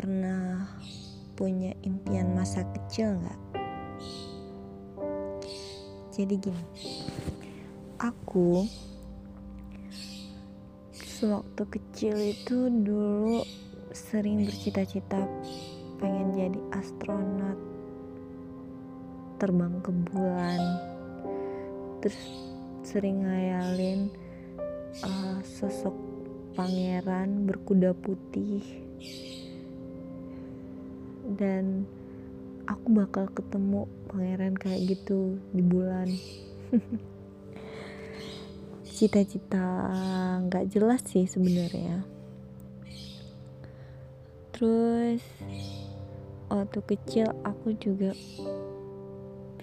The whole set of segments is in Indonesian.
pernah punya impian masa kecil nggak? Jadi gini, aku sewaktu kecil itu dulu sering bercita-cita pengen jadi astronot terbang ke bulan terus sering ngayalin uh, sosok pangeran berkuda putih dan aku bakal ketemu pangeran kayak gitu di bulan. Cita-cita nggak jelas sih sebenarnya. Terus waktu kecil aku juga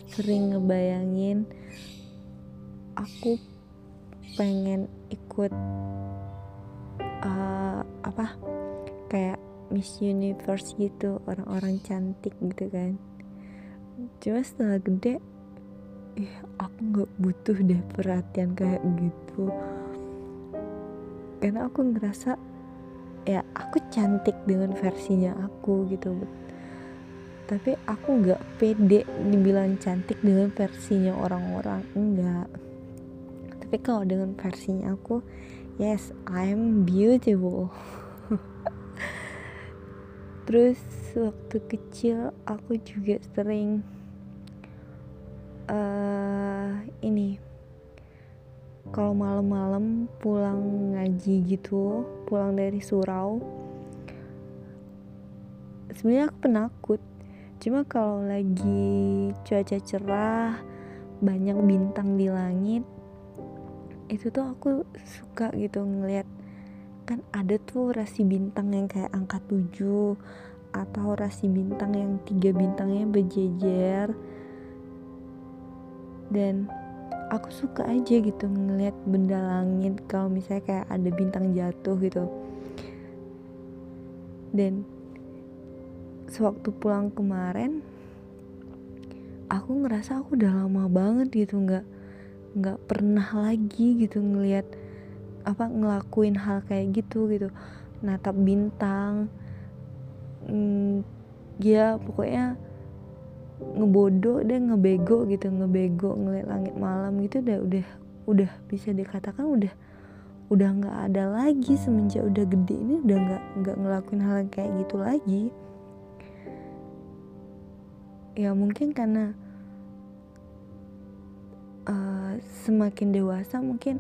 sering ngebayangin aku pengen ikut uh, apa kayak Miss Universe gitu orang-orang cantik gitu kan. Cuma setelah gede eh aku nggak butuh deh perhatian kayak gitu. Karena aku ngerasa ya aku cantik dengan versinya aku gitu. Tapi aku nggak pede dibilang cantik dengan versinya orang-orang enggak tapi kalau dengan versinya aku yes I'm beautiful terus waktu kecil aku juga sering uh, ini kalau malam-malam pulang ngaji gitu pulang dari surau sebenarnya aku penakut. Cuma kalau lagi cuaca cerah banyak bintang di langit itu tuh aku suka gitu ngeliat kan ada tuh rasi bintang yang kayak angka 7 atau rasi bintang yang tiga bintangnya berjejer. Dan aku suka aja gitu ngeliat benda langit kalau misalnya kayak ada bintang jatuh gitu. Dan sewaktu pulang kemarin aku ngerasa aku udah lama banget gitu nggak nggak pernah lagi gitu ngelihat apa ngelakuin hal kayak gitu gitu. Natap bintang hmm, ya pokoknya ngebodoh dan ngebego gitu ngebego ngeliat langit malam gitu udah udah udah bisa dikatakan udah udah nggak ada lagi semenjak udah gede ini udah nggak nggak ngelakuin hal kayak gitu lagi. Ya mungkin karena uh, semakin dewasa mungkin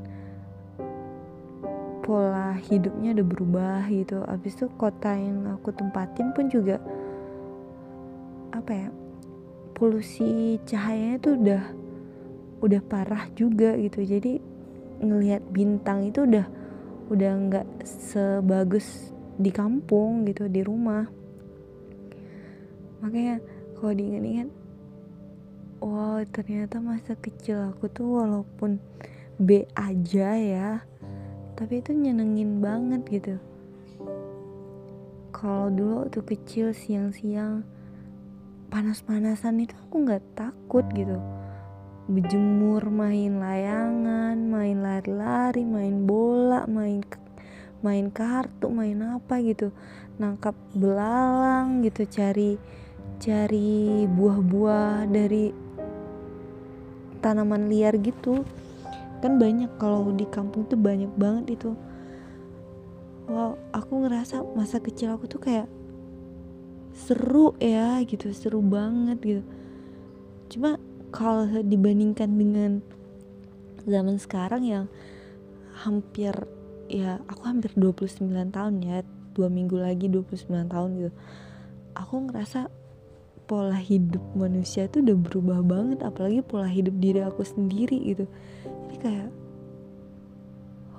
pola hidupnya udah berubah gitu. Abis itu kota yang aku tempatin pun juga apa ya polusi cahayanya tuh udah udah parah juga gitu. Jadi ngelihat bintang itu udah udah nggak sebagus di kampung gitu di rumah. Makanya kalau diingat-ingat wow ternyata masa kecil aku tuh walaupun B aja ya tapi itu nyenengin banget gitu. Kalau dulu tuh kecil siang-siang panas-panasan itu aku nggak takut gitu. Berjemur main layangan main lari-lari main bola main main kartu main apa gitu. Nangkap belalang gitu cari cari buah-buah dari tanaman liar gitu kan banyak kalau di kampung tuh banyak banget itu. Wow aku ngerasa masa kecil aku tuh kayak seru ya gitu seru banget gitu. Cuma kalau dibandingkan dengan zaman sekarang yang hampir ya aku hampir 29 tahun ya dua minggu lagi 29 tahun gitu. Aku ngerasa pola hidup manusia itu udah berubah banget apalagi pola hidup diri aku sendiri gitu kayak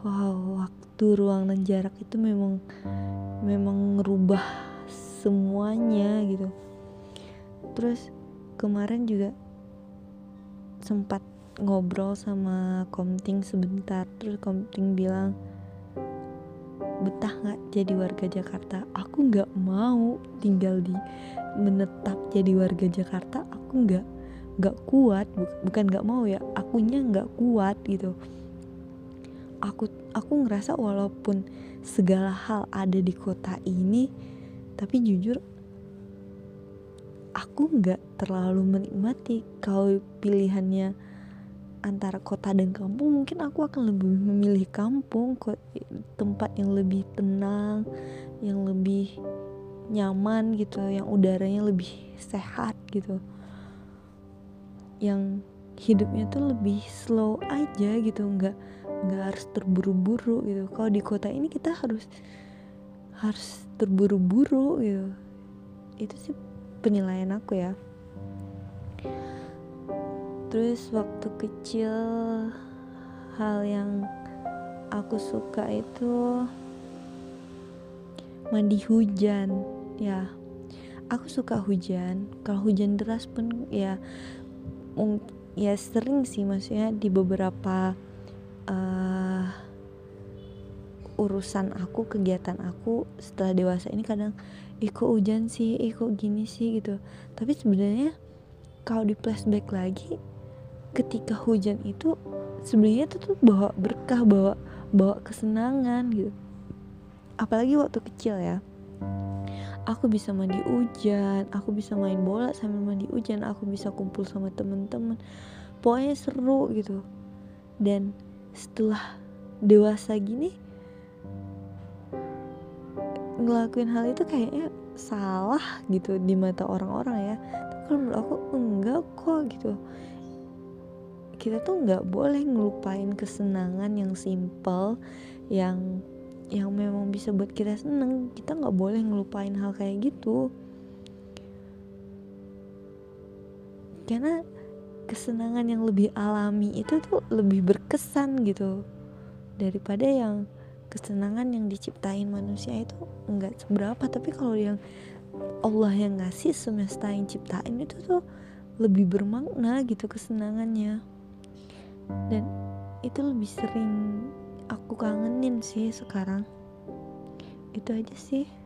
wow waktu ruang dan jarak itu memang memang ngerubah semuanya gitu. Terus kemarin juga sempat ngobrol sama Komting sebentar terus Komting bilang betah nggak jadi warga Jakarta? Aku nggak mau tinggal di menetap jadi warga Jakarta aku nggak nggak kuat bukan nggak mau ya akunya nggak kuat gitu. Aku aku ngerasa walaupun segala hal ada di kota ini tapi jujur aku nggak terlalu menikmati kalau pilihannya antara kota dan kampung. Mungkin aku akan lebih memilih kampung tempat yang lebih tenang yang lebih nyaman gitu yang udaranya lebih sehat gitu yang hidupnya tuh lebih slow aja gitu nggak nggak harus terburu-buru gitu. Kalau di kota ini kita harus harus terburu-buru gitu. Itu sih penilaian aku ya. Terus waktu kecil hal yang aku suka itu mandi hujan ya. Aku suka hujan. Kalau hujan deras pun ya ya sering sih maksudnya di beberapa uh, urusan aku kegiatan aku setelah dewasa ini kadang iko hujan sih? Iko gini sih? gitu. Tapi sebenarnya kalau di flashback lagi ketika hujan itu sebenarnya itu tuh bawa berkah bawa bawa kesenangan gitu. Apalagi waktu kecil ya aku bisa mandi hujan aku bisa main bola sambil mandi hujan aku bisa kumpul sama temen-temen. Pokoknya seru gitu. Dan setelah dewasa gini ngelakuin hal itu kayaknya salah gitu di mata orang-orang ya. Tapi kalau menurut aku enggak kok gitu. Kita tuh nggak boleh ngelupain kesenangan yang simple yang yang memang bisa buat kita seneng kita nggak boleh ngelupain hal kayak gitu. Karena kesenangan yang lebih alami itu tuh lebih berkesan gitu. Daripada yang kesenangan yang diciptain manusia itu nggak seberapa tapi kalau yang Allah yang ngasih semesta yang ciptain itu tuh lebih bermakna gitu kesenangannya. Dan itu lebih sering aku kangenin sih sekarang. Itu aja sih